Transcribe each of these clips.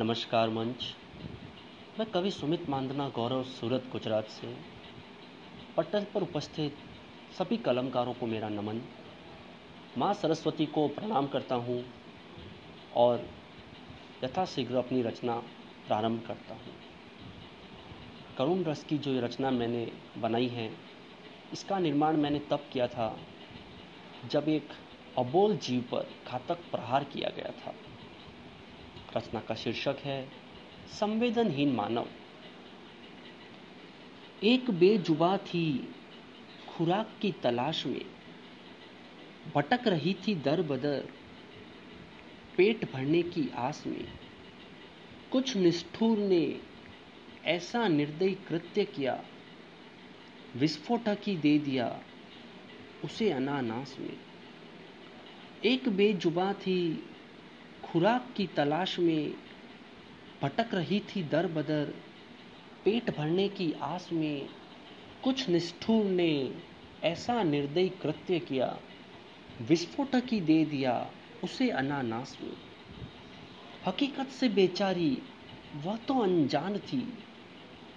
नमस्कार मंच। मैं कवि सुमित मांदना, गौरव सूरत, गुजरात से। पटल पर उपस्थित सभी कलमकारों को मेरा नमन। माँ सरस्वती को प्रणाम करता हूँ और यथाशीघ्र अपनी रचना प्रारंभ करता हूँ। करुण रस की जो रचना मैंने बनाई है, इसका निर्माण मैंने तब किया था जब एक अबोल जीव पर घातक प्रहार किया गया था। रचना का शीर्षक है, संवेदनहीन मानव। एक बेजुबा थी खुराक की तलाश में, भटक रही थी दर बदर, पेट भरने की आस में। कुछ निष्ठुर ने ऐसा निर्दयी कृत्य किया, विस्फोटक ही दे दिया उसे अनानास में। एक बेजुबा थी खुराक की तलाश में भटक रही थी दर बदर पेट भरने की आस में कुछ निष्ठुर ने ऐसा निर्दयी कृत्य किया। विस्फोटक ही दे दिया उसे अनानास में। हकीकत से बेचारी, वह तो अनजान थी।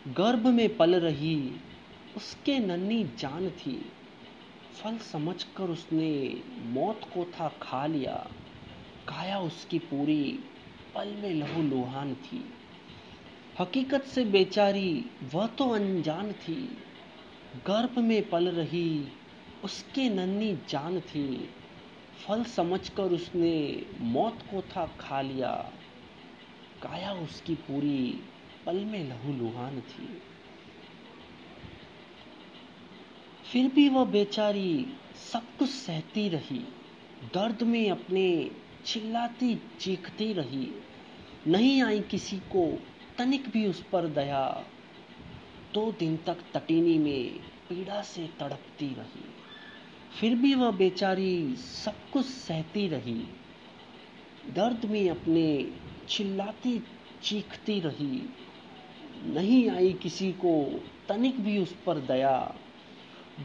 गर्भ में पल रही, उसके नन्ही जान थी। फल समझकर उसने मौत को था खा लिया। काया उसकी पूरी पल में लहू लुहान थी। हकीकत से बेचारी वह तो अनजान थी। गर्भ में पल रही उसके नन्ही जान थी। फल समझकर उसने मौत को था खा लिया। काया उसकी पूरी पल में लहू लुहान थी। फिर भी वह बेचारी सब कुछ सहती रही। दर्द में अपने चिल्लाती चीखती रही। नहीं आई किसी को, तनिक भी उस पर दया। दो दिन तक तटीनी में पीड़ा से तड़पती रही। फिर भी वह बेचारी सब कुछ सहती रही। दर्द में अपने चिल्लाती चीखती रही। नहीं आई किसी को, तनिक भी उस पर दया।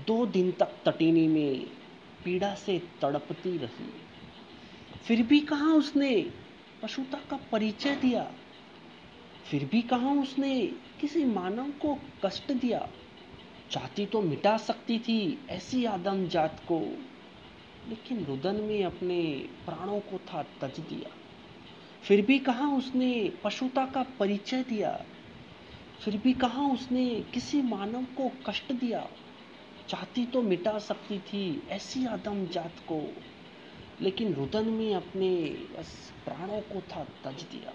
दो दिन तक तटीनी में पीड़ा से तड़पती रही। फिर भी कहा उसने? पशुता का परिचय दिया। फिर भी कहा उसने? किसी मानव को कष्ट दिया। चाहती तो मिटा सकती थी ऐसी आदम जात को। लेकिन रुदन में अपने प्राणों को था तज दिया। फिर भी कहा उसने, पशुता का परिचय दिया। फिर भी कहा उसने, किसी मानव को कष्ट दिया। चाहती तो मिटा सकती थी ऐसी आदम जात को। लेकिन रुदन में अपने बस प्राणों को था तज दिया।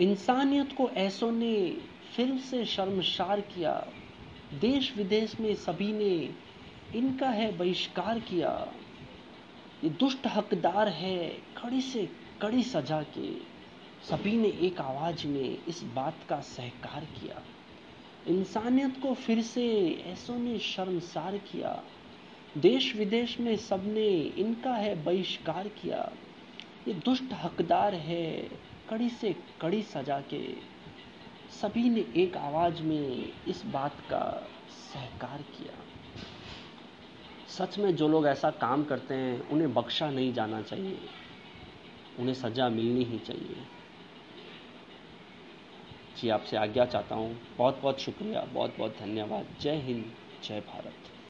इंसानियत को ऐसों ने फिर से शर्मशार किया। देश विदेश में सभी ने इनका है बहिष्कार किया। ये दुष्ट हकदार है कड़ी से कड़ी सजा के। सभी ने एक आवाज़ में इस बात का सहकार किया। इंसानियत को फिर से ऐसों ने शर्मसार किया। देश विदेश में सबने इनका है बहिष्कार किया। ये दुष्ट हकदार है, कड़ी से कड़ी सजा के। सभी ने एक आवाज़ में इस बात का सहकार किया। सच में जो लोग ऐसा काम करते हैं, उन्हें बख्शा नहीं जाना चाहिए। उन्हें सजा मिलनी ही चाहिए। जी, आपसे आज्ञा चाहता हूँ। बहुत बहुत शुक्रिया बहुत बहुत धन्यवाद। जय हिंद, जय भारत।